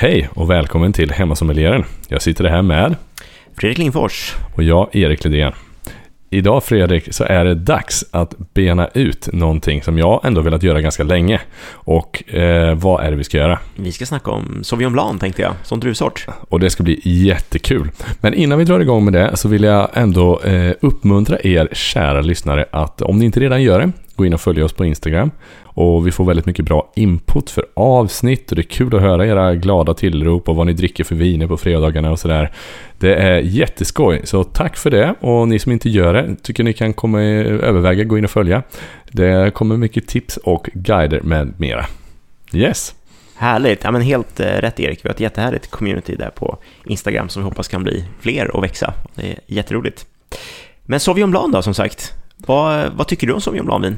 Hej och välkommen till Hemmasommelieren. Jag sitter här med Fredrik Lindfors. och jag, Erik Lidén. Idag Fredrik så är det dags att bena ut någonting som jag ändå velat göra ganska länge. Och eh, vad är det vi ska göra? Vi ska snacka om Sauvignon Blanc tänkte jag, som druvsort. Och det ska bli jättekul. Men innan vi drar igång med det så vill jag ändå eh, uppmuntra er kära lyssnare att om ni inte redan gör det, gå in och följ oss på Instagram. Och vi får väldigt mycket bra input för avsnitt och det är kul att höra era glada tillrop och vad ni dricker för viner på fredagarna och sådär. Det är jätteskoj, så tack för det. Och ni som inte gör det, tycker ni kan komma överväga gå in och följa. Det kommer mycket tips och guider med mera. Yes! Härligt, ja men helt eh, rätt Erik. Vi har ett jättehärligt community där på Instagram som vi hoppas kan bli fler och växa. Det är jätteroligt. Men Sauvignon Blanc då, som sagt. Vad, vad tycker du om Sauvignon Blanc-vin?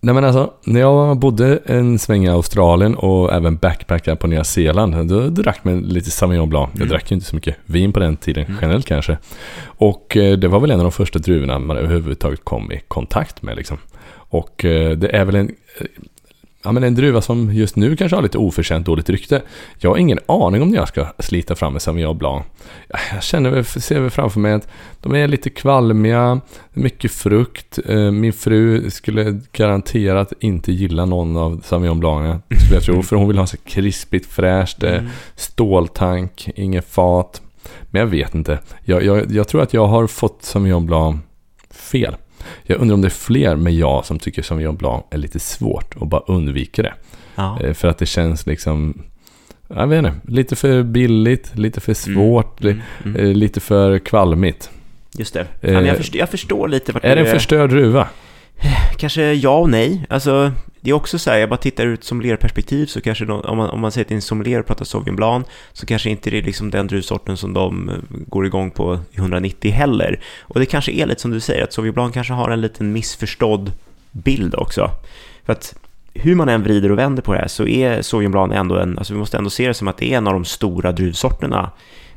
Nej men alltså, när jag bodde en sväng i Australien och även backpackade på Nya Zeeland, då drack man lite Sauvignon Blanc. Jag Mm. drack ju inte så mycket vin på den tiden, Mm. generellt kanske. Och eh, det var väl en av de första druvorna man överhuvudtaget kom i kontakt med liksom. Och eh, det är väl en, eh, ja, men en druva som just nu kanske har lite oförtjänt dåligt rykte. Jag har ingen aning om när jag ska slita fram en Sauvignon Blanc. Jag känner ser väl framför mig att de är lite kvalmiga, mycket frukt. Eh, Min fru skulle garanterat inte gilla någon av Sauvignon Blanc, skulle jag tro. För hon vill ha så krispigt, fräscht, eh, Mm. ståltank, inget fat. Men jag vet inte. Jag, jag, jag tror att jag har fått Sauvignon Blanc fel. Jag undrar om det är fler med jag som tycker Sauvignon Blanc är lite svårt och bara undviker det. Ja. Eh, För att det känns liksom, jag vet inte, lite för billigt, lite för svårt, li- Mm, mm. eh, lite för kvalmigt. Just det. Ja, men jag, eh, förstår, jag förstår lite vart Är det en förstörd druva? Kanske ja och nej. Alltså, det är också så här, jag bara tittar ur ett sommelierperspektiv så kanske de, om, man, om man säger till en sommelier och pratar Sauvignon Blanc så kanske inte det är liksom den druvsorten som de eh, går igång på i 190 heller. Och det kanske är lite som du säger, att Sauvignon Blanc kanske har en liten missförstådd bild också. För att hur man än vrider och vänder på det här så är Sauvignon Blanc ändå en, alltså vi måste ändå se det som att det är en av de stora druvsorterna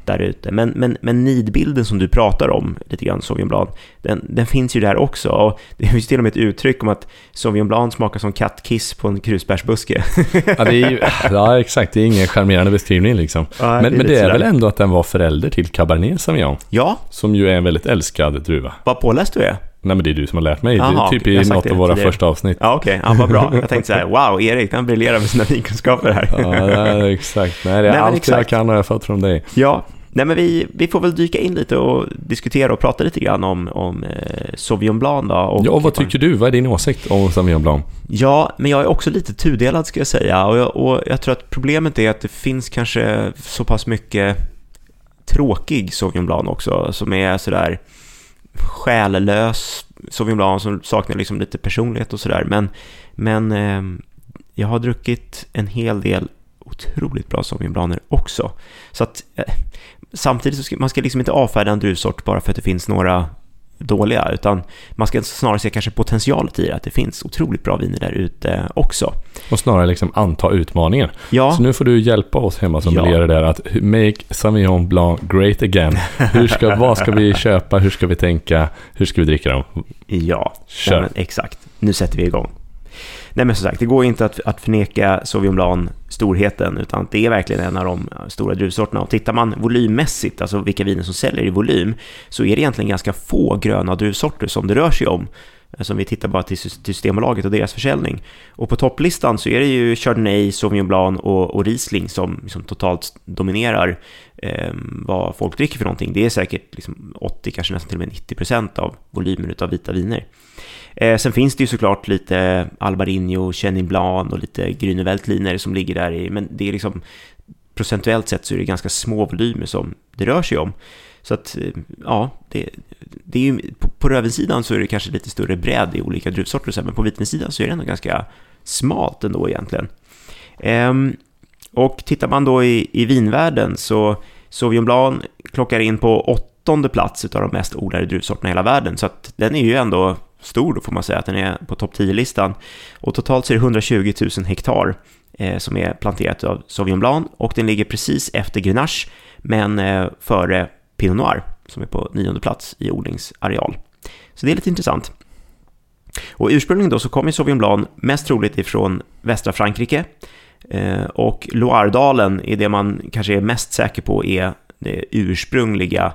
där ute. Men, men, men nidbilden som du pratar om, lite grann Sauvignon den, den finns ju där också. Och det finns till och med ett uttryck om att Sauvignon Blanc smakar som kattkiss på en krusbärsbuske. Ja, det ju, ja, exakt. Det är ingen charmerande beskrivning liksom. Ja, Men, men lite det är sådär. väl ändå att den var förälder till Cabernet Sauvignon, Ja, som ju är en väldigt älskad druva. vad påläst du är. Nej men det är du som har lärt mig, är typ jag i något det av våra första avsnitt. Ja, okej. Ja, vad bra. Jag tänkte så här, wow, Erik, han briljerar med sina vinkunskaper här. Ja, ja, exakt. Nej, det är Nej, allt jag exakt. kan har jag fått från dig. Ja, nej men vi, vi får väl dyka in lite och diskutera och prata lite grann om, om eh, Sauvignon Blanc då. Och Ja, och vad tycker du? Vad är din åsikt om Sauvignon Blanc? Ja, men jag är också lite tudelad ska jag säga. Och jag, och jag tror att problemet är att det finns kanske så pass mycket tråkig Sauvignon Blanc också, som är sådär själlös Sauvignon Blanc som saknar liksom lite personlighet och sådär. Men, men eh, jag har druckit en hel del otroligt bra Sauvignon Blanc också. Så att eh, samtidigt så ska man ska liksom inte avfärda en druvsort bara för att det finns några dåliga, utan man ska snarare se kanske potentialet i det, att det finns otroligt bra viner där ute också. Och snarare liksom anta utmaningen. Ja, Så nu får du hjälpa oss hemma som Ja. ja. där att make Sauvignon Blanc great again. Hur ska, vad ska vi köpa? Hur ska vi tänka? Hur ska vi dricka dem? ja, Kör. Men exakt. Nu sätter vi igång. Nej men som sagt, det går inte att, att förneka Sauvignon Blanc storheten, utan det är verkligen en av de stora druvsorterna. Och tittar man volymmässigt, alltså vilka viner som säljer i volym, så är det egentligen ganska få gröna druvsorter som det rör sig om. Alltså, som vi tittar bara till till Systembolaget och deras försäljning. Och på topplistan så är det ju Chardonnay, Sauvignon Blanc och, och Riesling som liksom totalt dominerar eh, vad folk dricker för någonting. Det är säkert liksom 80, kanske nästan till och med 90 procent av volymen av vita viner. Eh, sen finns det ju såklart lite albarinho, Chenin Blan och lite Grüne Veltliner som ligger där i, men det är liksom procentuellt sett så är det ganska små volymer som det rör sig om. Så att, eh, ja, det, det är ju, på, på rödvinssidan så är det kanske lite större bredd i olika druvsorter men på vitvinssidan så är det ändå ganska smalt ändå egentligen. Ehm, och tittar man då i, i vinvärlden så Sauvignon Blanc klockar in på åttonde plats utav de mest odlade druvsorterna i hela världen, så att den är ju ändå stor, då får man säga att den är på topp 10-listan. Och totalt så är det 120 000 hektar eh, som är planterat av Sauvignon Blanc och den ligger precis efter Grenache, men eh, före Pinot Noir som är på nionde plats i odlingsareal. Så det är lite intressant. Och ursprungligen då så kommer Sauvignon Blanc mest troligt ifrån västra Frankrike Eh, och Loiredalen är det man kanske är mest säker på är det ursprungliga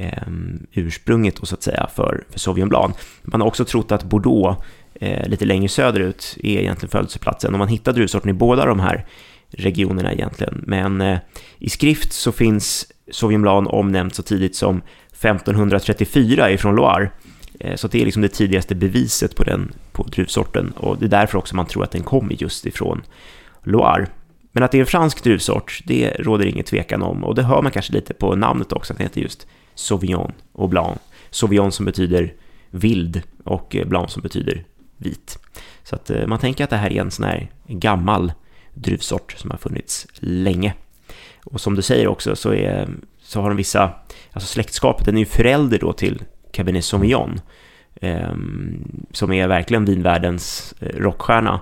eh, ursprunget då, så att säga för, för Sauvignon Blanc. Man har också trott att Bordeaux eh, lite längre söderut är egentligen födelseplatsen och man hittar druvsorten i båda de här regionerna egentligen. Men eh, i skrift så finns Sauvignon Blanc omnämnt så tidigt som 1534 ifrån Loire. Eh, så det är liksom det tidigaste beviset på den på druvsorten och det är därför också man tror att den kommer just ifrån Loire. Men att det är en fransk druvsort, det råder inget tvekan om och det hör man kanske lite på namnet också, att den heter just Sauvignon och Blanc. Sauvignon som betyder vild och eh, Blanc som betyder vit. Så att eh, man tänker att det här är en sån här gammal druvsort som har funnits länge. Och som du säger också så, är, så har de vissa, alltså släktskapet, den är ju förälder då till Cabernet Sauvignon, eh, som är verkligen vinvärldens eh, rockstjärna.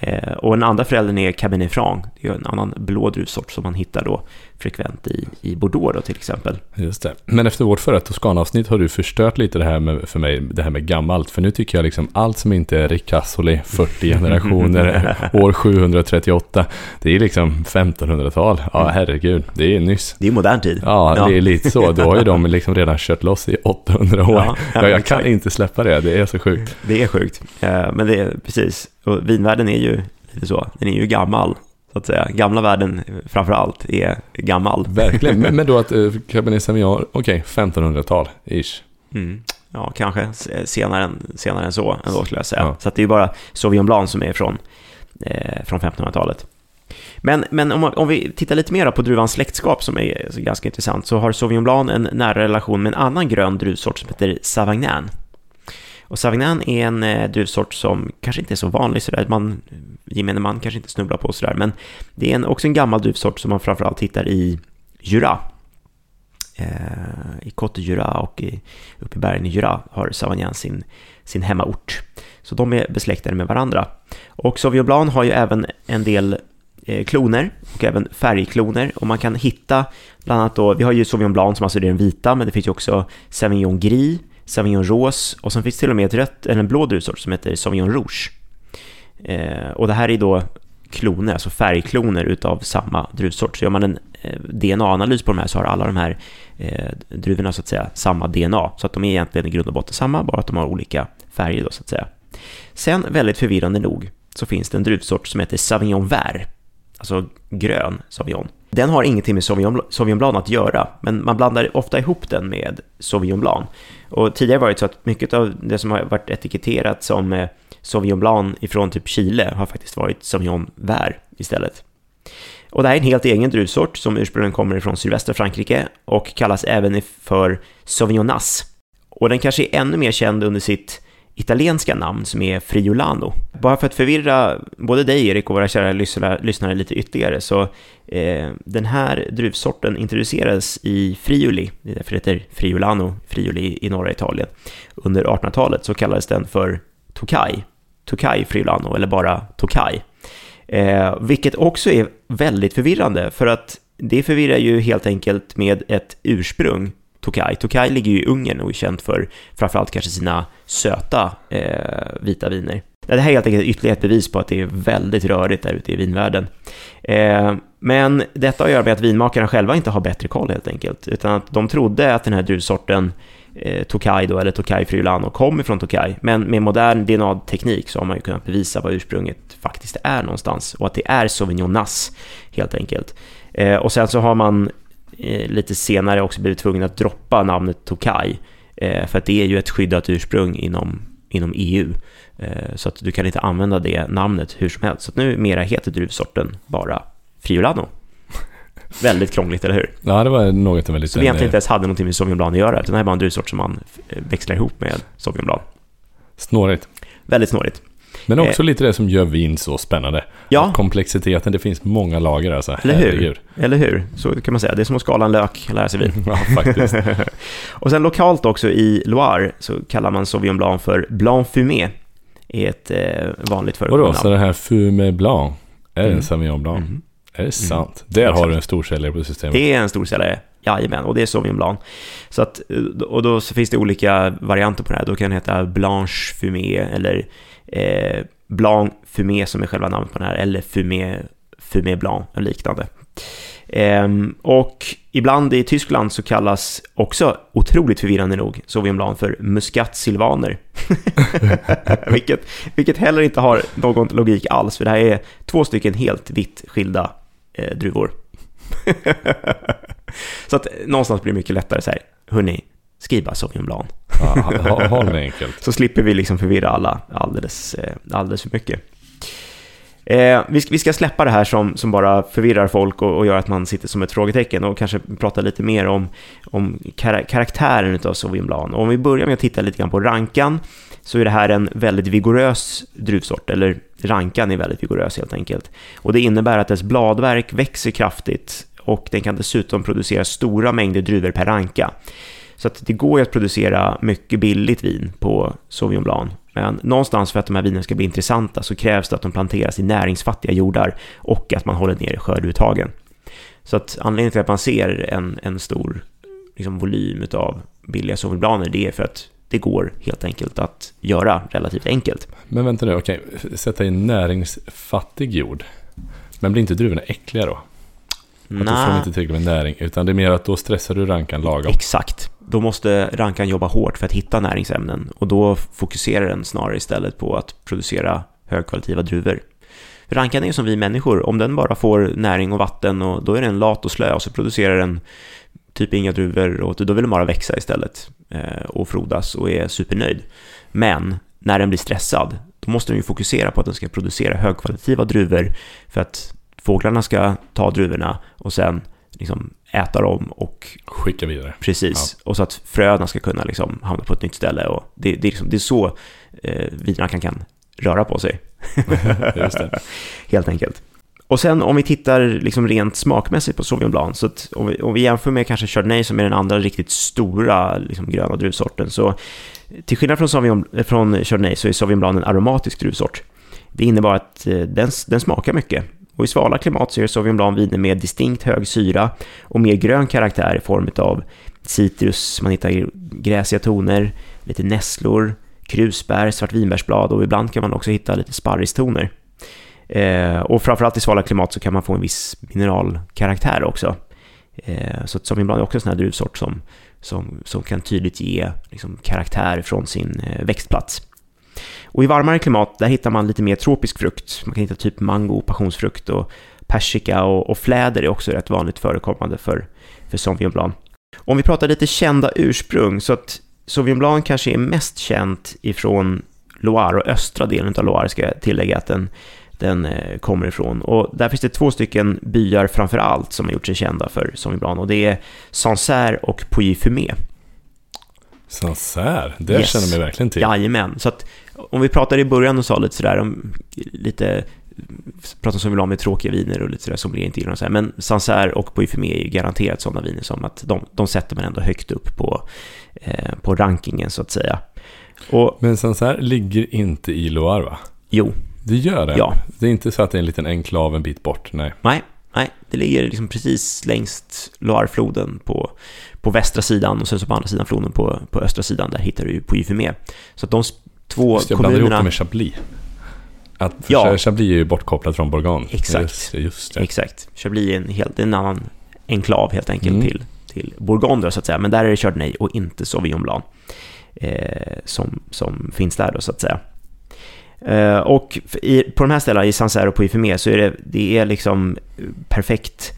Eh, och den andra föräldern är Cabernet Franc, det är en annan blå druvsort som man hittar då frekvent i, i Bordeaux då till exempel. Just det. Men efter vårt förra Toscana-avsnitt har du förstört lite det här med, för mig, det här med gammalt. För nu tycker jag liksom allt som inte är Ricasoli, 40 generationer, år 738, det är liksom 1500-tal. Ja, herregud, det är nyss. Det är modern tid. Ja, ja, det är lite så. Då har ju de liksom redan kört loss i 800 år. Ja, ja, jag kan inte släppa det, det är så sjukt. Det är sjukt, eh, men det är precis. Och vinvärlden är ju lite så, den är ju gammal så att säga. Gamla världen framför allt är gammal. Verkligen, men, då att eh, Cabernet Sauvignon, okej, okay, 1500-tal, ish. Mm. Ja, kanske senare än, senare än så, ändå skulle jag säga. Ja. Så att det är bara Sauvignon Blanc som är från, eh, från 1500-talet. Men, men om, om, vi tittar lite mer på druvans släktskap som är ganska intressant så har Sauvignon Blanc en nära relation med en annan grön druvsort som heter Savagnin. Och sauvignon är en eh, druvsort som kanske inte är så vanlig sådär, man, gemene man kanske inte snubblar på sådär, men det är en, också en gammal druvsort som man framförallt hittar i Jura. Eh, I Côte Jura och i, uppe i bergen i Jura har sauvignon sin, sin hemmaort. Så de är besläktade med varandra. Och Sauvignon Blanc har ju även en del eh, kloner och även färgkloner och man kan hitta bland annat då, vi har ju Sauvignon Blanc som alltså är den vita, men det finns ju också Sauvignon Gris, Sauvignon Rose och sen finns det till och med ett rött, eller en blå druvsort som heter Sauvignon Rouge. Eh, och det här är då kloner, alltså färgkloner utav samma druvsort. Så gör man en eh, DNA-analys på de här så har alla de här eh, druvorna så att säga samma DNA. Så att de är egentligen i grund och botten samma, bara att de har olika färger då så att säga. Sen, väldigt förvirrande nog, så finns det en druvsort som heter Sauvignon Vert, alltså grön Sauvignon. Den har ingenting med Sauvignon, Sauvignon Blanc att göra, men man blandar ofta ihop den med Sauvignon Blanc. Och tidigare var det så att mycket av det som har varit etiketterat som eh, Sauvignon Blanc ifrån typ Chile har faktiskt varit Sauvignon Vert istället. Och det här är en helt egen druvsort som ursprungligen kommer ifrån sydvästra Frankrike och kallas även för Sauvignonas. Och den kanske är ännu mer känd under sitt italienska namn som är Friulano. Bara för att förvirra både dig Erik och våra kära lyssnare lite ytterligare så eh, den här druvsorten introducerades i Friuli, det är därför det heter Friulano, Friuli i norra Italien. Under 1800-talet så kallades den för Tokai, Tokai Friulano eller bara Tokai. Eh, vilket också är väldigt förvirrande för att det förvirrar ju helt enkelt med ett ursprung Tokaj. Tokaj ligger ju i Ungern och är känt för framförallt kanske sina söta eh, vita viner. Det här är helt enkelt ytterligare ett bevis på att det är väldigt rörigt där ute i vinvärlden. Eh, men detta har att göra med att vinmakarna själva inte har bättre koll helt enkelt, utan att de trodde att den här druvsorten eh, Tokaj då, eller Tokaj Friulano kom ifrån Tokaj. men med modern DNA-teknik så har man ju kunnat bevisa vad ursprunget faktiskt är någonstans och att det är Sauvignon Nass helt enkelt. Eh, och sen så har man lite senare också blivit tvungen att droppa namnet Tokai. Eh, för att det är ju ett skyddat ursprung inom, inom EU. Eh, så att du kan inte använda det namnet hur som helst. Så att nu mera heter druvsorten bara Friulano. väldigt krångligt, eller hur? Ja, det var något väldigt... Som egentligen inte ens hade någonting med Sauvignon Blanc att göra, utan det här är bara en druvsort som man växlar ihop med Sauvignon Blanc. Snårigt. Väldigt snårigt. Men också eh, lite det som gör vin så spännande. Ja. Komplexiteten, det finns många lager alltså. Eller hur? Eller hur? Så kan man säga. Det är som att skala en lök, lära sig vin. ja, faktiskt. och sen lokalt också i Loire så kallar man Sauvignon Blanc för Blanc Fumé. är ett eh, vanligt förekommande namn. Vadå, så det här Fumé Blanc, är det mm. en Sauvignon Blanc? Mm. Är det mm. sant? Mm. Där har du en storsäljare på systemet. Det är en storsäljare. Jajamän, och det är Sauvignon Blanc. Så att, och då så finns det olika varianter på det här. Då kan det heta Blanche Fumé eller eh, Blanc Fumé som är själva namnet på den här, eller Fumé Fumé Blanc och liknande. Ehm, och ibland i Tyskland så kallas också, otroligt förvirrande nog, Sauvignon Blanc för Muscat Silvaner. vilket, vilket heller inte har någon logik alls, för det här är två stycken helt vitt skilda eh, druvor. så att någonstans blir det mycket lättare så här, hörni, skriv bara Blanc. ha, ha det enkelt. Så slipper vi liksom förvirra alla alldeles, eh, alldeles för mycket. Eh, vi, ska, vi ska släppa det här som, som bara förvirrar folk och, och gör att man sitter som ett frågetecken och kanske prata lite mer om, om kar karaktären av Sauvignon. Och om vi börjar med att titta lite grann på rankan så är det här en väldigt vigorös druvsort, eller rankan är väldigt vigorös helt enkelt. Och det innebär att dess bladverk växer kraftigt och den kan dessutom producera stora mängder druvor per ranka. Så att det går ju att producera mycket billigt vin på Sauvignon Blanc. Men någonstans för att de här vinerna ska bli intressanta så krävs det att de planteras i näringsfattiga jordar och att man håller ner skördeuttagen. Så att anledningen till att man ser en, en stor liksom, volym av billiga Sauvignon det är för att det går helt enkelt att göra relativt enkelt. Men vänta nu, okej, sätta i näringsfattig jord. Men blir inte druvorna äckliga då? Att då får inte tillräckligt med näring, utan det är mer att då stressar du rankan lagom. Exakt. Då måste rankan jobba hårt för att hitta näringsämnen och då fokuserar den snarare istället på att producera högkvalitativa druvor. Rankan är som vi människor, om den bara får näring och vatten och då är den lat och slö och så producerar den typ inga druvor och då vill den bara växa istället eh, och frodas och är supernöjd. Men när den blir stressad, då måste den ju fokusera på att den ska producera högkvalitativa druvor för att fåglarna ska ta druvorna och sen liksom äta dem och skicka vidare. Precis, ja. och så att fröna ska kunna liksom hamna på ett nytt ställe. Och det, det, är, liksom, det är så eh, vinerna kan, kan röra på sig. Helt enkelt. Och sen om vi tittar liksom rent smakmässigt på Sauvignon Blanc, så att om, vi, om vi jämför med kanske Chardonnay som är den andra riktigt stora liksom, gröna druvsorten, så till skillnad från, Sauvignon, från Chardonnay så är Sauvignon Blanc en aromatisk druvsort. Det innebär att eh, den, den smakar mycket. Och i svala klimat så är Sauvignon Blanc viner med distinkt hög syra och mer grön karaktär i form av citrus, man hittar gräsiga toner, lite nässlor, krusbär, svartvinbärsblad och ibland kan man också hitta lite sparristoner. Eh, och framförallt i svala klimat så kan man få en viss mineralkaraktär också. Eh, så Sauvignon Blanc är också en sån här druvsort som, som, som kan tydligt ge liksom, karaktär från sin eh, växtplats. Och i varmare klimat, där hittar man lite mer tropisk frukt. Man kan hitta typ mango, passionsfrukt och persika och, och fläder är också rätt vanligt förekommande för, för Sauvignon Blanc. Om vi pratar lite kända ursprung, så att Sauvignon Blanc kanske är mest känt ifrån Loire och östra delen av Loire, ska jag tillägga att den, den eh, kommer ifrån. Och där finns det två stycken byar framför allt som har gjort sig kända för Sauvignon Blanc och det är Sancerre och Pouilly-Fumé. Sancerre, det yes. känner mig verkligen till. Jajamän, så att om vi pratade i början och sa lite sådär om lite pratar som vill ha med tråkiga viner och lite sådär som inte gillar så här. Men Sancerre och Pouilly är ju garanterat sådana viner som att de, de sätter man ändå högt upp på, eh, på rankingen så att säga. Och, men Sancerre ligger inte i Loire va? Jo. Det gör det? Ja. Det är inte så att det är en liten enklav en bit bort? Nej. Nej, nej det ligger liksom precis längst Loirefloden på, på västra sidan och sen så på andra sidan floden på, på östra sidan där hittar du Pouilly Så att de två just, jag kommunerna... Jag ihop det med Chablis. Att ja. Chablis är ju bortkopplad från Bourgogne. Exakt. Just, just det. Exakt. Chablis är en, helt, en annan enklav helt enkelt mm. till, till Bourgogne då, så att säga. Men där är det Chardonnay och inte Sauvignon Blanc eh, som, som finns där då så att säga. Eh, och i, på de här ställena, i Sancerre och på Ifemé, så är det, det är liksom perfekt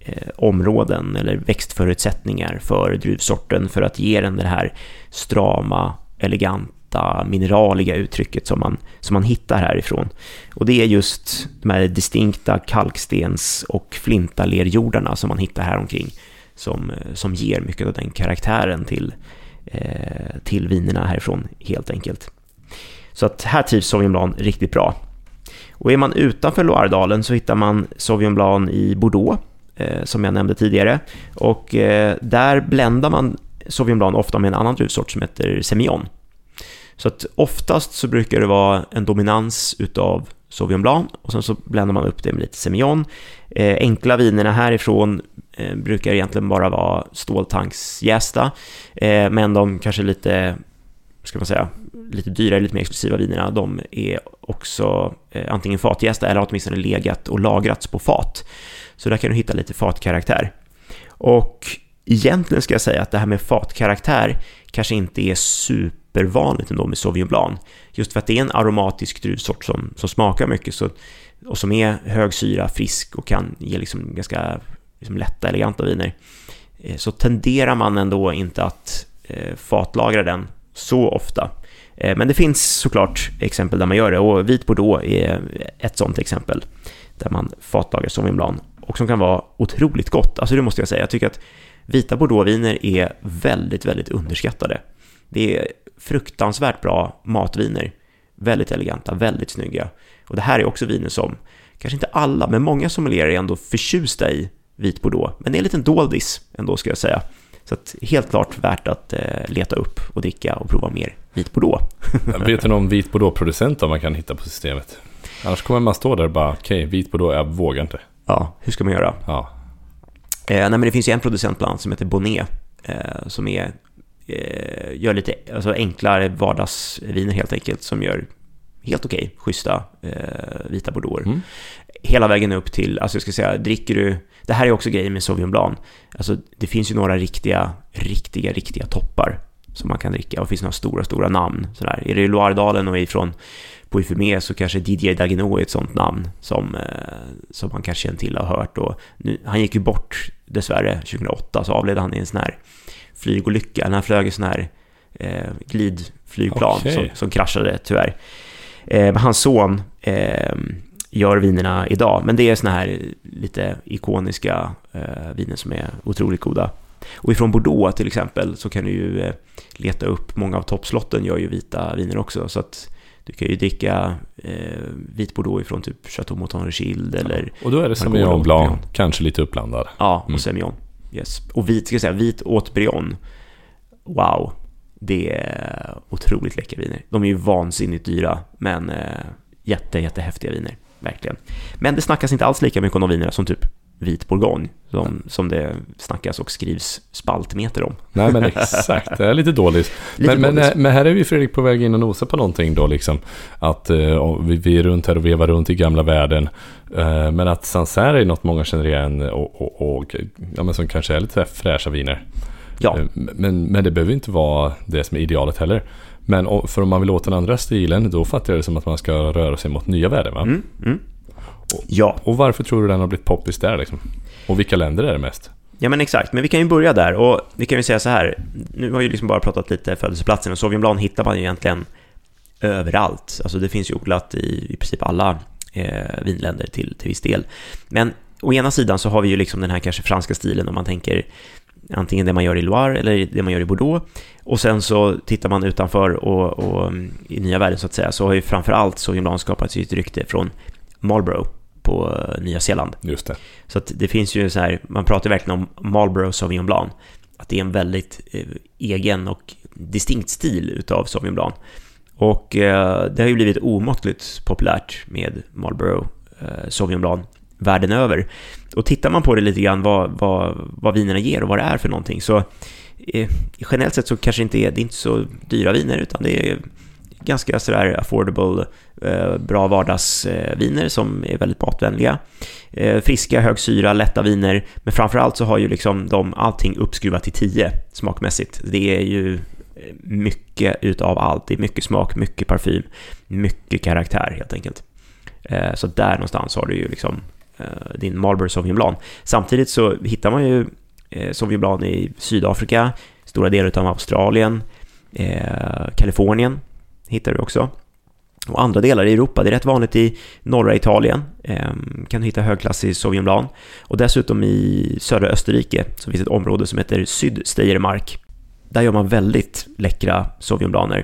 eh, områden eller växtförutsättningar för druvsorten för att ge den det här strama, eleganta lätta mineraliga uttrycket som man, som man hittar härifrån. Och det är just de här distinkta kalkstens och flintalerjordarna som man hittar här omkring som, som ger mycket av den karaktären till, eh, till vinerna härifrån helt enkelt. Så att här trivs Sauvignon Blanc riktigt bra. Och är man utanför Loiredalen så hittar man Sauvignon Blanc i Bordeaux, eh, som jag nämnde tidigare. Och eh, där bländar man Sauvignon Blanc ofta med en annan druvsort som heter Semillon. Så att oftast så brukar det vara en dominans utav Sauvignon Blanc och sen så bländar man upp det med lite Semillon. Eh, enkla vinerna härifrån eh, brukar egentligen bara vara ståltanksjästa, eh, men de kanske lite, ska man säga, lite dyrare, lite mer exklusiva vinerna, de är också eh, antingen fatjästa eller åtminstone legat och lagrats på fat. Så där kan du hitta lite fatkaraktär. Och egentligen ska jag säga att det här med fatkaraktär kanske inte är super supervanligt ändå med Sauvignon Blanc. Just för att det är en aromatisk druvsort som, som smakar mycket så, och som är hög syra, frisk och kan ge liksom ganska liksom lätta, eleganta viner. Eh, så tenderar man ändå inte att eh, fatlagra den så ofta. Eh, men det finns såklart exempel där man gör det och vit bordeaux är ett sådant exempel där man fatlagrar Sauvignon Blanc och som kan vara otroligt gott. Alltså det måste jag säga. Jag tycker att vita bordeauxviner är väldigt, väldigt underskattade. Det är fruktansvärt bra matviner. Väldigt eleganta, väldigt snygga. Och det här är också viner som, kanske inte alla, men många sommelierer är ändå förtjusta i vit bordeaux. Men det är en liten doldis ändå, ska jag säga. Så att helt klart värt att eh, leta upp och dricka och prova mer vit bordeaux. Vet du någon vit bordeaux-producent man kan hitta på systemet? Annars kommer man stå där och bara, okej, okay, vit bordeaux, jag vågar inte. Ja, hur ska man göra? Ja. Eh, nej, men det finns ju en producent bland annat som heter Bonnet, eh, som är, eh, gör lite alltså enklare vardagsviner helt enkelt, som gör helt okej, okay, schyssta eh, vita bordeauxer. Mm. Hela vägen upp till, alltså jag ska säga, dricker du, det här är också grejen med Sauvignon Blanc, alltså det finns ju några riktiga, riktiga, riktiga toppar som man kan dricka och det finns några stora, stora namn. Sådär. Är det Loiredalen och ifrån Pouilly så kanske Didier Dagenot är ett sånt namn som, eh, som man kanske känner till och har hört. Och nu, han gick ju bort dessvärre 2008, så avled han i en sån här flygolycka, när han flög i sån här eh, glidflygplan okay. som, som kraschade tyvärr. Eh, hans son eh, gör vinerna idag, men det är såna här lite ikoniska eh, viner som är otroligt goda. Och ifrån Bordeaux till exempel så kan du ju eh, leta upp, många av toppslotten gör ju vita viner också, så att du kan ju dricka eh, vit Bordeaux ifrån typ Chateau Mouton Rothschild eller... Och då är det Semillon Blanc, kanske lite uppblandad. Ja, och mm. Semillon. Yes. Och vit, ska jag säga, vit Haute Wow, det är otroligt läckra viner. De är ju vansinnigt dyra, men eh, jätte, jättehäftiga viner, verkligen. Men det snackas inte alls lika mycket om de vinerna som typ vit bourgogne som, som det snackas och skrivs spaltmeter om. Nej men exakt, det är lite dåligt. lite men, dåligt. Men, men, här är vi Fredrik på väg in och nosa på någonting då liksom. Att uh, vi, vi är runt här och vevar runt i gamla världen. Uh, men att Sancerre är något många känner igen och, och, och ja, men som kanske är lite fräscha viner. Ja. Uh, men, men det behöver inte vara det som är idealet heller. Men för om man vill åt den andra stilen, då fattar jag det som att man ska röra sig mot nya värden va? Mm, mm. Och, ja. Och varför tror du den har blivit poppis där liksom? Och vilka länder är det mest? Ja men exakt, men vi kan ju börja där och vi kan ju säga så här. Nu har vi liksom bara pratat lite födelseplatsen och Blanc hittar man ju egentligen överallt. Alltså det finns ju odlat i, i princip alla eh, vinländer till, till viss del. Men å ena sidan så har vi ju liksom den här kanske franska stilen om man tänker antingen det man gör i Loire eller det man gör i Bordeaux. Och sen så tittar man utanför och, och i nya världen så att säga så har ju framför allt Sauvignon Blanc skapat sitt rykte från Marlborough på eh, Nya Zeeland. Just det. Så att det finns ju så här, man pratar verkligen om Marlborough Sauvignon Blanc, att det är en väldigt eh, egen och distinkt stil utav Sauvignon Blanc. Och eh, det har ju blivit omåttligt populärt med Marlborough eh, Sauvignon Blanc världen över. Och tittar man på det lite grann vad, vad, vad vinerna ger och vad det är för någonting så eh, generellt sett så kanske inte är, det är inte så dyra viner utan det är ganska sådär affordable, eh, bra vardagsviner som är väldigt matvänliga. Eh, friska, hög syra, lätta viner, men framförallt så har ju liksom de allting uppskruvat till 10 smakmässigt. Det är ju eh, mycket utav allt, det är mycket smak, mycket parfym, mycket karaktär helt enkelt. Så där någonstans har du ju liksom din Marlboro Sauvignon Blanc. Samtidigt så hittar man ju Sauvignon Blanc i Sydafrika, stora delar av Australien, Kalifornien hittar du också. Och andra delar i Europa, det är rätt vanligt i norra Italien, eh, kan du hitta högklassig Sauvignon. Och dessutom i södra Österrike så finns ett område som heter Sydsteiermark. Där gör man väldigt läckra Sauvignon eh,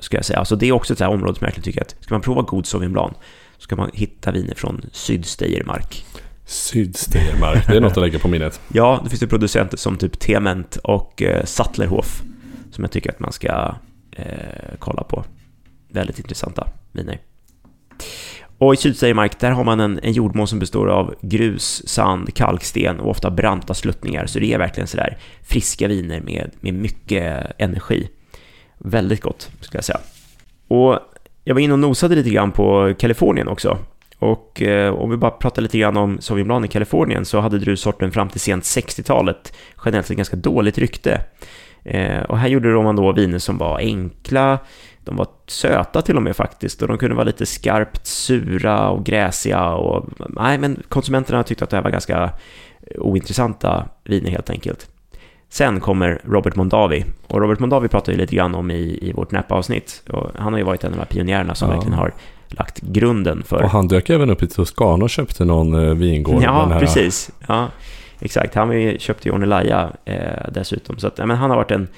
ska jag säga. Alltså det är också ett sånt område som jag verkligen tycker att ska man prova god Sauvignon Blanc så ska man hitta viner från Sydsteiermark. Sydsteiermark, det är något att lägga på minnet. ja, det finns det producenter som typ Tement och eh, Sattlerhof som jag tycker att man ska eh, kolla på. Väldigt intressanta viner. Och i Sydsteiermark, där har man en, en jordmån som består av grus, sand, kalksten och ofta branta sluttningar. Så det är verkligen sådär friska viner med, med mycket energi. Väldigt gott, skulle jag säga. Och jag var inne och nosade lite grann på Kalifornien också. Och eh, om vi bara pratar lite grann om Sauvignon Blanc i Kalifornien så hade druvsorten fram till sent 60-talet generellt ett ganska dåligt rykte. Eh, och här gjorde man då viner som var enkla, de var söta till och med faktiskt och de kunde vara lite skarpt sura och gräsiga och nej, men konsumenterna tyckte att det här var ganska ointressanta viner helt enkelt. Sen kommer Robert Mondavi och Robert Mondavi pratar ju lite grann om i, i vårt Napa-avsnitt och han har ju varit en av de här pionjärerna som ja. verkligen har lagt grunden för... Och han dök även upp i Toscana och köpte någon eh, vingård. Ja, precis. Ja, exakt. Han köpte ju Ornelaya eh, dessutom. Så att, ja, men han har varit en,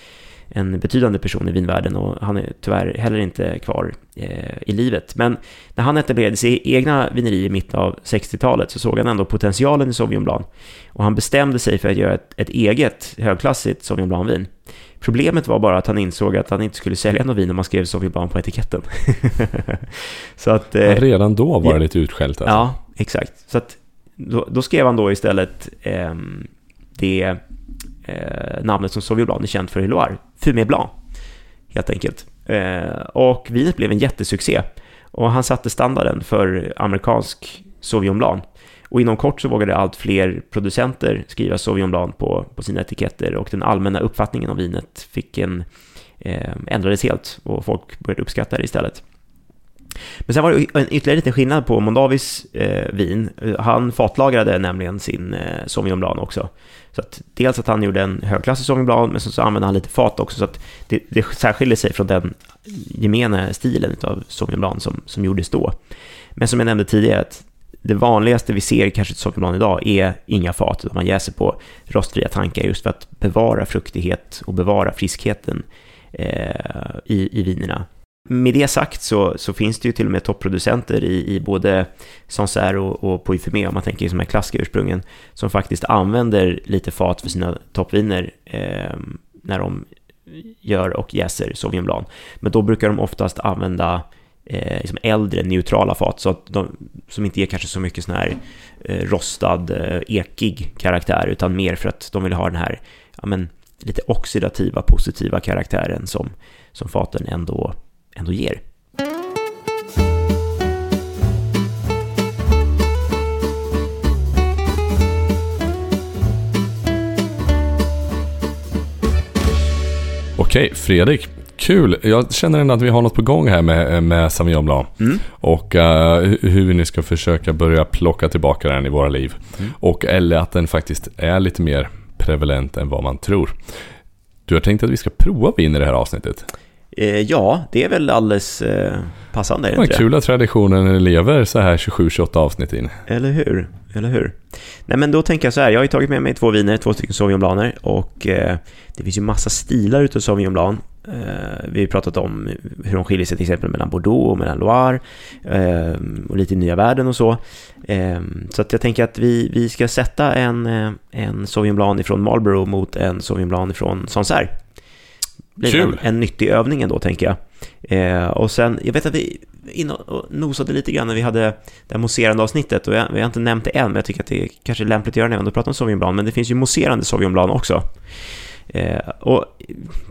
en betydande person i vinvärlden och han är tyvärr heller inte kvar eh, i livet. Men när han etablerade sig egna vineri i mitten av 60-talet så såg han ändå potentialen i Sauvignon Blanc. Och han bestämde sig för att göra ett, ett eget högklassigt Sauvignon Blanc-vin. Problemet var bara att han insåg att han inte skulle sälja något vin om man skrev Sauvignon Blanc på etiketten. så att, eh, redan då var det lite utskällt alltså. Ja, exakt. Så att, då, då skrev han då istället eh, det eh, namnet som Sauvignon Blanc är känt för i Loire, Fumé Blanc, helt enkelt. Eh, och vinet blev en jättesuccé. Och han satte standarden för amerikansk Sauvignon Blanc. Och inom kort så vågade allt fler producenter skriva Sauvignon Blanc på, på sina etiketter och den allmänna uppfattningen om vinet fick en, eh, ändrades helt och folk började uppskatta det istället. Men sen var det en ytterligare liten skillnad på Mondavis eh, vin. Han fatlagrade nämligen sin eh, Sauvignon Blanc också. Så att dels att han gjorde en högklassig Sauvignon Blanc, men sen så använde han lite fat också. Så att det, det särskiljer sig från den gemene stilen av Sauvignon Blanc som, som gjordes då. Men som jag nämnde tidigare, att det vanligaste vi ser kanske till sockerblan idag är inga fat, utan man jäser på rostfria tankar just för att bevara fruktighet och bevara friskheten eh, i, i vinerna. Med det sagt så, så finns det ju till och med topproducenter i, i både Sancerre och, och Poifemé, om man tänker som är klassiska ursprungen, som faktiskt använder lite fat för sina toppviner eh, när de gör och jäser Sauvignon Blanc. Men då brukar de oftast använda eh, liksom äldre neutrala fat så att de, som inte ger kanske så mycket sån här eh, rostad, eh, ekig karaktär utan mer för att de vill ha den här ja, men, lite oxidativa, positiva karaktären som, som faten ändå, ändå ger. Okej, Fredrik. Kul! Jag känner ändå att vi har något på gång här med, med Sauvignon Blanc. Mm. Och uh, hur vi nu ska försöka börja plocka tillbaka den i våra liv. Mm. Och eller att den faktiskt är lite mer prevalent än vad man tror. Du har tänkt att vi ska prova vin i det här avsnittet? Eh, ja, det är väl alldeles eh, passande. Inte kul att traditionen lever så här 27-28 avsnitt in. Eller hur? Eller hur? Nej, men då tänker jag så här. Jag har ju tagit med mig två viner, två stycken Sauvignon Blaner och eh, det finns ju massa stilar utav Sauvignon Blanc. Eh, vi har pratat om hur de skiljer sig till exempel mellan Bordeaux och mellan Loire eh, och lite i nya världen och så. Eh, så att jag tänker att vi, vi ska sätta en, en Sauvignon Blanc ifrån Marlborough mot en Sauvignon Blanc ifrån Sancerre. Blir Kul. En, en nyttig övning ändå tänker jag. och sen, jag vet att vi in och nosade lite grann när vi hade det här mousserande avsnittet och jag, vi har inte nämnt det än, men jag tycker att det är kanske är lämpligt att göra det när vi ändå pratar om Sauvignon Blanc, men det finns ju mousserande Sauvignon Blanc också. Eh, och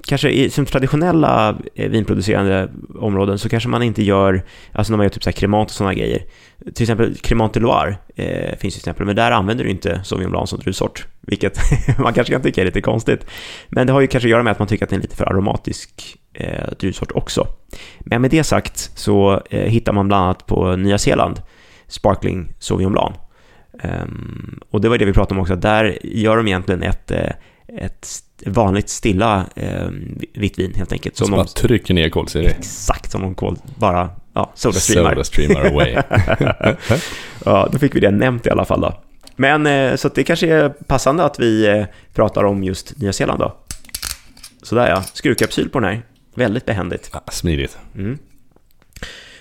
kanske i som traditionella eh, vinproducerande områden så kanske man inte gör, alltså när man gör typ så här kremat och sådana grejer. Till exempel Cremant de Loire eh, finns till exempel, men där använder du inte Sauvignon Blanc som druvsort, vilket man kanske kan tycka är lite konstigt. Men det har ju kanske att göra med att man tycker att det är lite för aromatisk eh, druvsort också. Men med det sagt så eh, hittar man bland annat på Nya Zeeland Sparkling Sauvignon Blanc. Um, och det var det vi pratade om också, där gör de egentligen ett, eh, ett vanligt stilla eh, vitt vin helt enkelt. Så bara trycker ner kolsyra Exakt, som om kol bara ja, sodastreamar. Sodastreamar away. ja, då fick vi det nämnt i alla fall då. Men eh, så det kanske är passande att vi eh, pratar om just Nya Zeeland då. Sådär ja, skruvkapsyl på den här. Väldigt behändigt. Ja, smidigt. Mm.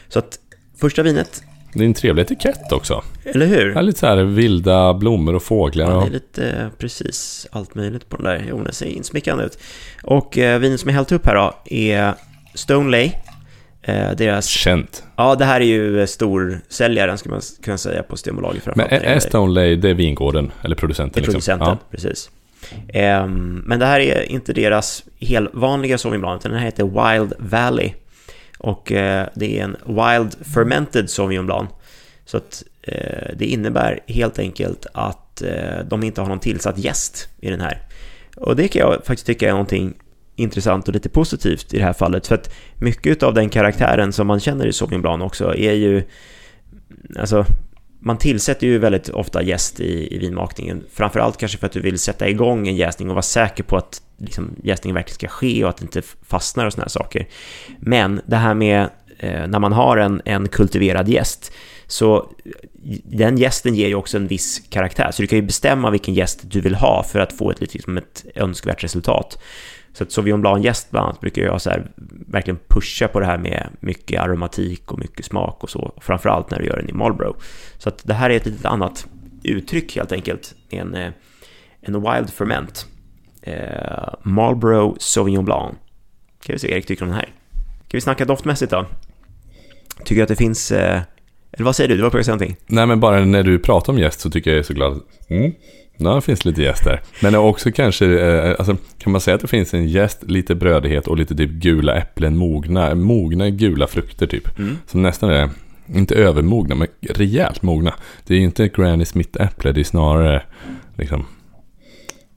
Så att första vinet det är en trevlig etikett också. Eller hur? Ja, lite så här vilda blommor och fåglar. Ja, det är lite eh, precis allt möjligt på den där. Jo, den ser insmickrande ut. Och eh, vinet som jag hällt upp här då är Stone Lay. Eh, deras... Känt. Ja, det här är ju eh, storsäljaren skulle man kunna säga på Systembolaget. Men är, Stone Lay, det är vingården eller producenten? Det är liksom. producenten, liksom. ja. precis. Ehm, men det här är inte deras helt vanliga Sauvignon utan den här heter Wild Valley. Och eh, det är en Wild Fermented Sauvignon Blanc. Så att eh, det innebär helt enkelt att eh, de inte har någon tillsatt gäst i den här. Och det kan jag faktiskt tycka är någonting intressant och lite positivt i det här fallet. För att mycket av den karaktären som man känner i Sauvignon Blanc också är ju... Alltså, man tillsätter ju väldigt ofta jäst i, i vinmakningen. Framförallt kanske för att du vill sätta igång en jäsning och vara säker på att liksom, jäsningen verkligen ska ske och att det inte fastnar och såna här saker. Men det här med eh, när man har en, en kultiverad gäst så den gästen ger ju också en viss karaktär, så du kan ju bestämma vilken gäst du vill ha för att få ett, liksom ett önskvärt resultat. Så att Sauvignon Blanc-jäst bland annat brukar jag så här, verkligen pusha på det här med mycket aromatik och mycket smak och så, framförallt när du gör den i Marlboro. Så att det här är ett litet annat uttryck helt enkelt, en, eh, en Wild Ferment. Eh, Marlboro Sauvignon Blanc. Kan vi se Erik tycker om den här. Kan vi snacka doftmässigt då? Tycker du att det finns eh, eller vad säger du? Du var på att säga någonting. Nej, men bara när du pratar om gäst så tycker jag är så glad. Mm. Ja, det finns lite gäst där. Men också kanske, eh, alltså, kan man säga att det finns en gäst, lite brödighet och lite typ gula äpplen, mogna, mogna gula frukter typ. Mm. Som nästan är, inte övermogna, men rejält mogna. Det är ju inte Granny Smith-äpple, det är snarare liksom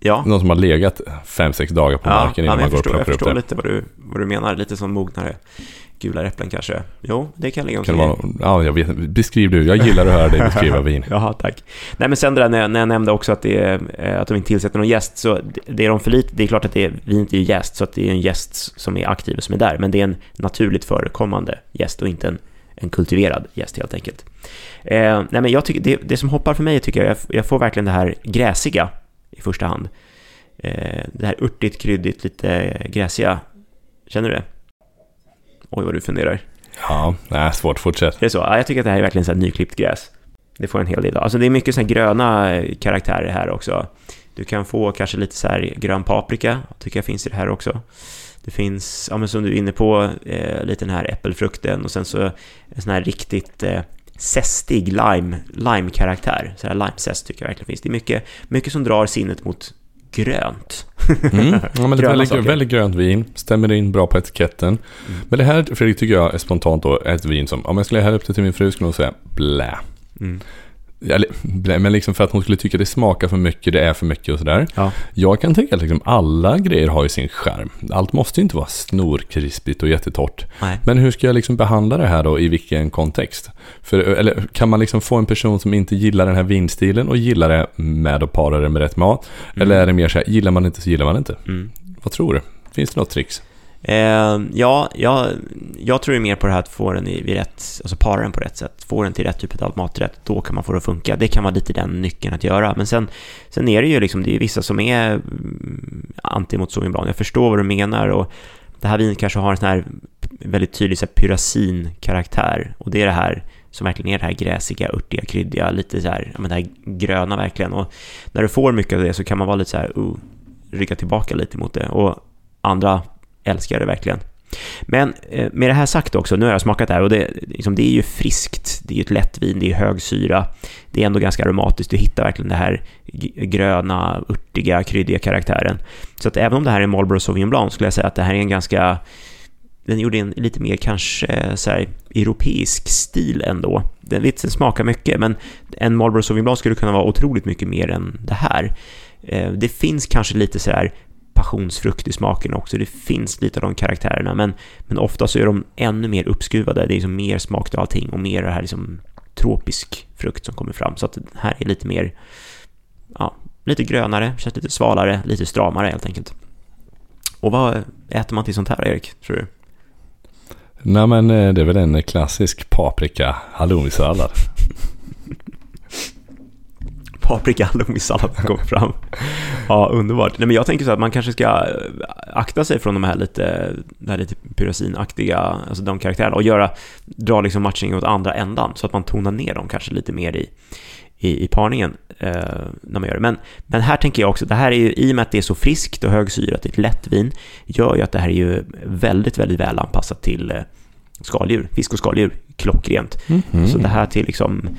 Ja. Någon som har legat fem sex dagar på marken ja, innan man går förstår, och plockar upp det. Jag förstår lite vad du, vad du menar, lite som mognare gula äpplen kanske. Jo, det kan ligga kan vara, Ja, jag vet Beskriv du. Jag gillar att höra dig beskriva vin. Jaha, tack. Nej, men sen det där när jag, när jag nämnde också att, det är, att de inte tillsätter någon gäst, så det är de för lite. Det är klart att det är, vinet är ju gäst, så att det är en gäst som är aktiv och som är där, men det är en naturligt förekommande gäst och inte en, en kultiverad gäst helt enkelt. Eh, nej, men jag tycker, det, det som hoppar för mig tycker jag, jag, jag får verkligen det här gräsiga i första hand. Eh, det här örtigt, kryddigt, lite gräsiga. Känner du det? Oj, vad du funderar. Ja, nej, svårt. Fortsätt. Det är så? Ja, jag tycker att det här är verkligen så här nyklippt gräs. Det får en hel del Alltså det är mycket så här gröna eh, karaktärer här också. Du kan få kanske lite så här grön paprika, tycker jag finns i det här också. Det finns, ja men som du är inne på, eh, lite den här äppelfrukten och sen så en sån här riktigt eh, zestig lime, lime-karaktär. Så här lime-zest tycker jag verkligen finns. Det är mycket, mycket som drar sinnet mot grönt. Mm. Ja, men det är väldigt, väldigt grönt vin, stämmer in bra på etiketten. Mm. Men det här, Fredrik, tycker jag är spontant då ett vin som, om jag skulle hälla upp det till min fru skulle hon säga blä. Mm. Eller, men liksom för att hon skulle tycka det smakar för mycket, det är för mycket och sådär. Ja. Jag kan tänka att liksom alla grejer har ju sin skärm. Allt måste ju inte vara snorkrispigt och jättetorrt. Nej. Men hur ska jag liksom behandla det här då i vilken kontext? För, eller kan man liksom få en person som inte gillar den här vinstilen och gillar det med att para det med rätt mat? Mm. Eller är det mer så här, gillar man inte så gillar man inte? Mm. Vad tror du? Finns det något tricks? Eh, ja, jag, jag tror mer på det här att få den i, vid rätt, alltså para den på rätt sätt, få den till rätt typ av maträtt, då kan man få det att funka. Det kan vara lite den nyckeln att göra. Men sen, sen är det ju liksom, det är vissa som är mm, anti mot Sauvignon Jag förstår vad du menar och det här vinet kanske har en sån här väldigt tydlig så pyrasin-karaktär och det är det här som verkligen är det här gräsiga, örtiga, kryddiga, lite så här, men det här gröna verkligen. Och när du får mycket av det så kan man vara lite så här, uh, rygga tillbaka lite mot det. Och andra älskar det verkligen. Men eh, med det här sagt också, nu har jag smakat det här och det, liksom, det är ju friskt, det är ju ett lätt vin, det är hög syra, det är ändå ganska aromatiskt, du hittar verkligen det här gröna, örtiga, kryddiga karaktären. Så att även om det här är Marlboro Sauvignon Blanc skulle jag säga att det här är en ganska, den gjorde en lite mer kanske eh, så här, europeisk stil ändå. Den, den smakar mycket, men en Marlboro Sauvignon Blanc skulle kunna vara otroligt mycket mer än det här. Eh, det finns kanske lite så här passionsfrukt i smaken också. Det finns lite av de karaktärerna, men, men ofta så är de ännu mer uppskruvade. Det är liksom mer smak till allting och mer det här liksom tropisk frukt som kommer fram. Så att det här är lite mer, ja, lite grönare, känns lite svalare, lite stramare helt enkelt. Och vad äter man till sånt här, Erik, tror du? Nej, men eh, det är väl en klassisk paprika halloumisallad paprika halloumi-sallad kom fram. Ja, underbart. Nej, men jag tänker så att man kanske ska eh, akta sig från de här lite, det här lite pyrosinaktiga, alltså de karaktärerna och göra, dra liksom matchning åt andra ändan så att man tonar ner dem kanske lite mer i, i, i parningen eh, när man gör det. Men, men här tänker jag också, det här är ju, i och med att det är så friskt och högsyrat, ett lätt vin, gör ju att det här är ju väldigt, väldigt väl anpassat till eh, skaldjur, fisk och skaldjur, klockrent. Mm -hmm. Så det här till liksom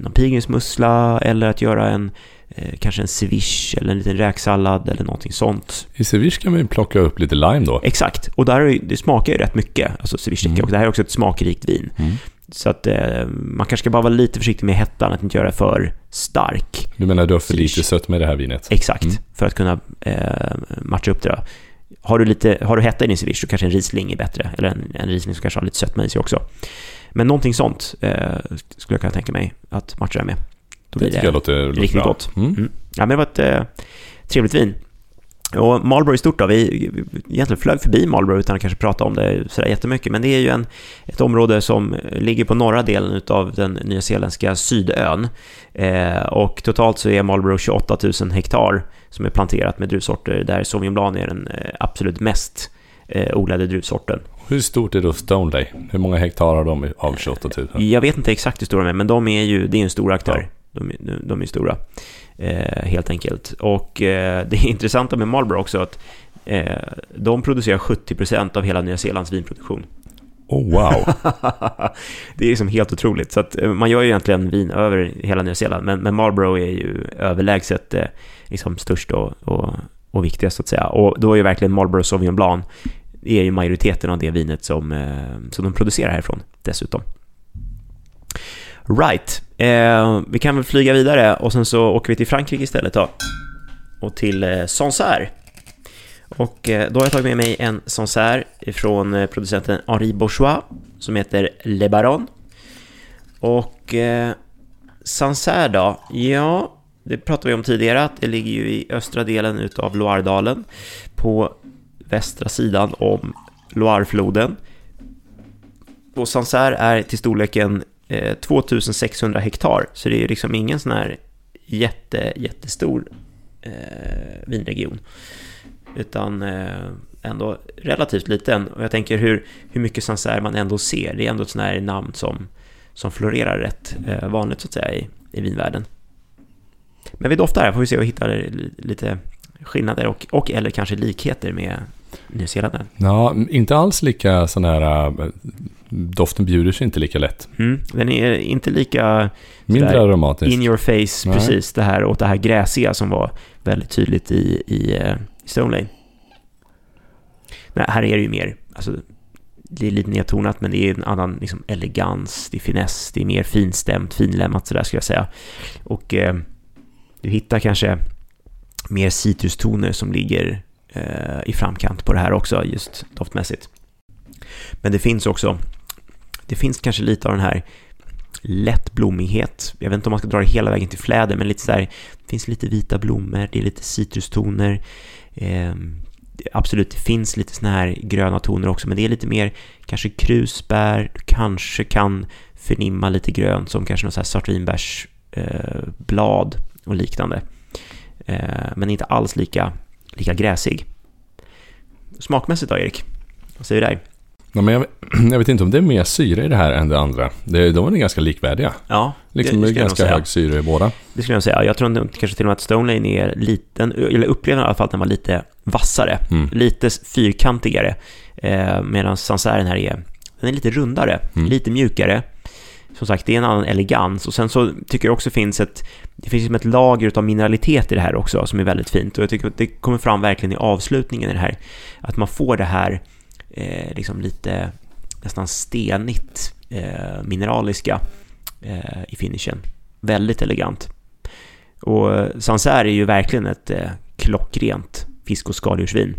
någon pilgrimsmussla eller att göra en eh, kanske en ceviche eller en liten räksallad eller någonting sånt. I ceviche kan man ju plocka upp lite lime då. Exakt, och där är, det smakar ju rätt mycket, alltså ceviche Mm. och det här är också ett smakrikt vin. Mm. Så att eh, man kanske ska bara vara lite försiktig med hettan, att inte göra det för stark. Du menar du har för Ceviche. lite sött med det här vinet? Exakt, Mm. för att kunna eh, matcha upp det. Då. Har du, lite, har du hetta i din ceviche så kanske en Riesling är bättre, eller en, en Riesling som kanske har lite sötma i sig också. Men någonting sånt eh, skulle jag kunna tänka mig att matcha det med. Då Det blir tycker jag låter, låter riktigt bra. gott. Mm. Mm. Ja, men det var ett eh, trevligt vin. Och Marlboro i stort då, vi vi egentligen flög förbi Marlboro utan att kanske prata om det sådär jättemycket, men det är ju en, ett område som ligger på norra delen av den nyzeeländska sydön. Eh, och totalt så är Marlboro 28 000 hektar som är planterat med druvsorter där Sauvignon Blanc är den eh, absolut mest eh, odlade druvsorten. Hur stort är då Stoneley? Hur många hektar har de av 28 000? Jag vet inte exakt hur stora de är, men de är ju, det är ju en stor aktör. De, de, de är stora, eh, helt enkelt. Och eh, det intressanta med Marlboro också att eh, de producerar 70% av hela Nya Zeelands vinproduktion. Oh wow! det är liksom helt otroligt. Så att, eh, man gör ju egentligen vin över hela Nya Zeeland, men, men Marlboro är ju överlägset eh, liksom störst och, och, och viktigast, så att säga. Och då är ju verkligen Marlboro Sauvignon Blanc är ju majoriteten av det vinet som, eh, som de producerar härifrån dessutom. Right. Eh, vi kan väl flyga vidare och sen så åker vi till Frankrike istället då. Och till eh, Sancerre. Och eh, då har jag tagit med mig en Sancerre från eh, producenten Henri Bourgeois som heter Le Baron. Och eh, Sancerre då? Ja, det pratade vi om tidigare att det ligger ju i östra delen utav Loiredalen på västra sidan om Loirefloden. Och Sancerre är till storleken eh, 2600 hektar, så det är liksom ingen sån här jätte, jättestor eh, vinregion. Utan eh, ändå relativt liten. Och jag tänker hur, hur mycket Sancerre man ändå ser. Det är ändå ett sånt här namn som, som florerar rätt eh, vanligt så att säga i, i vinvärlden. Men vi doftar här får vi se och hittar lite skillnader och, och eller kanske likheter med Nya Zeeland. Ja, inte alls lika sån här... äh, Doften bjuder sig inte lika lätt. Mm, den är inte lika Mindre Sådär, aromatisk. in your face, Nej. precis det här och det här gräsiga som var väldigt tydligt i, i, eh, i Stone Lane. Nej, här är det ju mer, alltså det är lite nedtonat men det är en annan liksom, elegans, det är finess, det är mer finstämt, finlämmat sådär skulle jag säga. Och eh, du hittar kanske mer citrustoner som ligger eh, i framkant på det här också, just doftmässigt. Men det finns också, det finns kanske lite av den här lätt blommighet. Jag vet inte om man ska dra det hela vägen till fläder, men lite så här, det finns lite vita blommor, det är lite citrustoner. Eh, absolut, det finns lite såna här gröna toner också, men det är lite mer kanske krusbär, du kanske kan förnimma lite grönt som kanske något så här svartvinbärsblad eh, och liknande. Eh, men inte alls lika, lika gräsig. Smakmässigt då, Erik? Vad säger du där? Ja, men jag, jag vet inte om det är mer syre i det här än det andra. Det, de är ganska likvärdiga. Ja, Liksom det det, ganska hög syre i båda. Det skulle jag säga. Jag tror inte- kanske till och med att Stone Lane är liten, eller upplever i alla fall att den var lite vassare, Mm. lite fyrkantigare, eh, medan Sancerren här är, den är lite rundare, Mm. lite mjukare. Som sagt, det är en annan elegans och sen så tycker jag också finns ett, det finns liksom ett lager av mineralitet i det här också som är väldigt fint och jag tycker att det kommer fram verkligen i avslutningen i det här, att man får det här eh, liksom lite nästan stenigt eh, mineraliska eh, i finishen. Väldigt elegant. Och Sancerre är ju verkligen ett eh, klockrent fisk och skaldjursvin.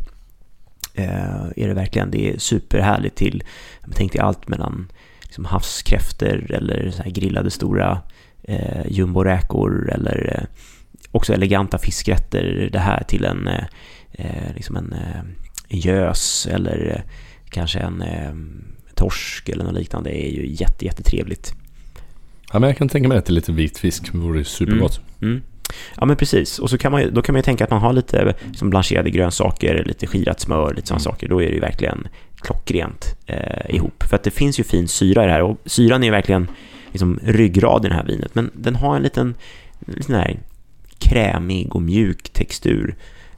Eh, är det verkligen. Det är superhärligt till, jag tänkte allt mellan liksom havskräftor eller så grillade stora eh, jumboräkor eller eh, också eleganta fiskrätter. Det här till en, eh, eh, liksom en, eh, en gös eller kanske en eh, torsk eller något liknande. Det är ju jätte, jättetrevligt. Ja, men jag kan tänka mig att det är lite vit fisk. Det vore supergott. Mm. Ja men precis, och så kan man, då kan man ju tänka att man har lite som blancherade grönsaker, lite skirat smör, lite sådana Mm. saker. Då är det ju verkligen klockrent eh, ihop. För att det finns ju fin syra i det här och syran är ju verkligen liksom ryggrad i det här vinet. Men den har en liten, liten här krämig och mjuk textur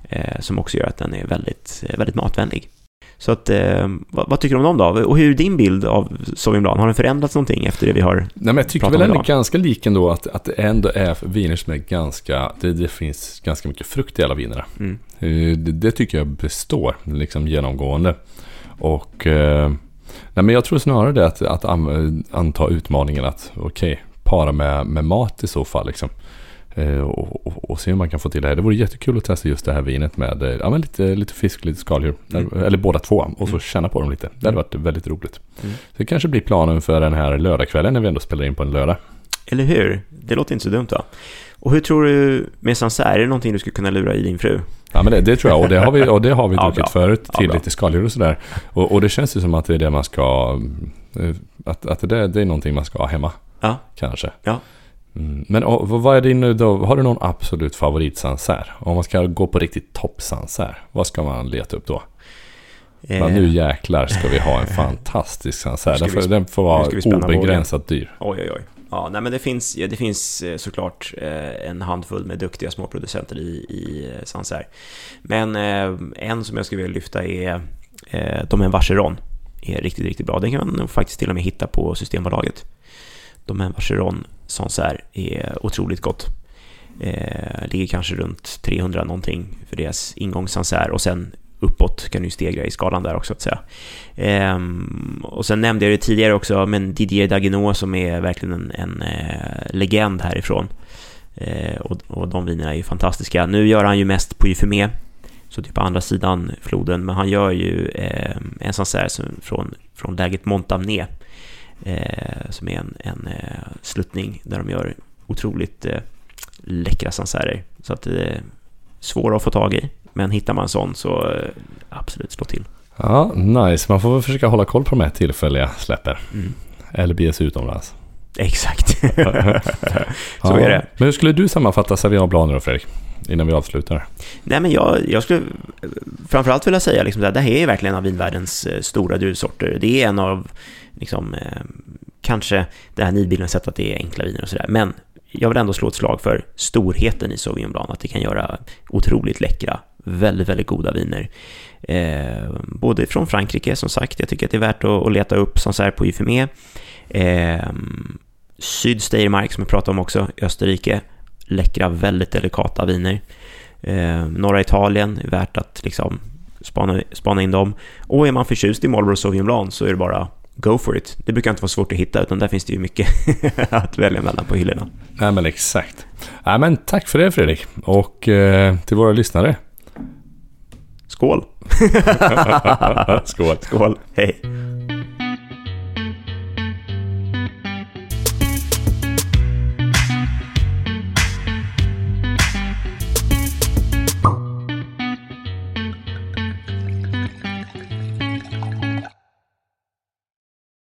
eh, som också gör att den är väldigt, eh, väldigt matvänlig. Så att, eh, vad, vad, tycker du om dem då? Och hur är din bild av Blanc? Har den förändrats någonting efter det vi har Nej, men Jag tycker väl ändå ganska lik ändå att, att det ändå är viner som är ganska, det, det finns ganska mycket frukt i alla vinerna. Mm. Eh, det, det, tycker jag består liksom genomgående. Och eh, nej, men jag tror snarare det att, att anta utmaningen att okej, okay, para med, med mat i så fall. Liksom. Eh, och, och, och, se hur man kan få till det här. Det vore jättekul att testa just det här vinet med ja, men lite, lite fisk, lite skaldjur. Mm. Eller båda två. Och så mm. känna på dem lite. Det hade mm. varit väldigt roligt. Mm. Så det kanske blir planen för den här lördagskvällen när vi ändå spelar in på en lördag. Eller hur? Det låter inte så dumt va? Och hur tror du med Sancerre, är det någonting du skulle kunna lura i din fru? Ja men det, det tror jag och det har vi, och det har vi druckit ja, förut till ja, lite skaldjur och sådär. Och, och, det känns ju som att det är det man ska, eh, att, att det, det är någonting man ska ha hemma. Ja. Kanske. Ja. Mm. Men och, vad är din nu då? Har du någon absolut favoritsanser? Om man ska gå på riktigt toppsanser, vad ska man leta upp då? Eh. Men nu jäklar ska vi ha en fantastisk sanser. Den, får, den får vara obegränsat dyr. Oj, oj, oj. Ja, nej, men det finns, det finns eh, såklart eh, en handfull med duktiga småproducenter i, i eh, Sancerre. Men en som jag skulle vilja lyfta är Domaine Vacheron. är riktigt, riktigt bra. Den kan man faktiskt till och med hitta på Systembolaget. Domaine Vacheron Sancerre är otroligt gott. Eh, ligger kanske runt 300 någonting för deras ingångssansär och sen uppåt kan du stegra i skalan där också att säga. Ehm, och sen nämnde jag det tidigare också, men Didier Dagenot som är verkligen en, en eh, legend härifrån. Eh, och, och de vinerna är ju fantastiska. Nu gör han ju mest på Jufumé, så typ på andra sidan floden, men han gör ju eh, en sån här från, från läget Montamné som är en, en eh, sluttning där de gör otroligt eh, läckra sansärer. Så att det är svåra att få tag i, men hittar man en sån så eh, absolut slå till. Ja, nice. Man får väl försöka hålla koll på de här tillfälliga släppen. Mm. Eller bege sig utomlands. Exakt. så ja. är det. Men hur skulle du sammanfatta Blanc då, Fredrik? Innan vi avslutar. Nej, men jag, jag skulle framförallt vilja säga liksom, att det här är verkligen en av vinvärldens eh, stora druvsorter. Det är en av, liksom, eh, kanske det här nidbilden sett att det är enkla viner och sådär. Men jag vill ändå slå ett slag för storheten i Sauvignon Blanc, att det kan göra otroligt läckra, väldigt, väldigt goda viner. Eh, både från Frankrike, som sagt, jag tycker att det är värt att, att leta upp som så här på Ifemé. Eh, Sydsteiermark, som jag pratade om också, Österrike, läckra, väldigt delikata viner. Eh, norra Italien är värt att liksom spana, spana in dem. Och är man förtjust i Marlboro Sauvignon Blanc så är det bara go for it. Det brukar inte vara svårt att hitta, utan där finns det ju mycket att välja mellan på hyllorna. Nej, men exakt. Nej, men tack för det Fredrik. Och eh, till våra lyssnare. Skål! Skål! Skål, hej!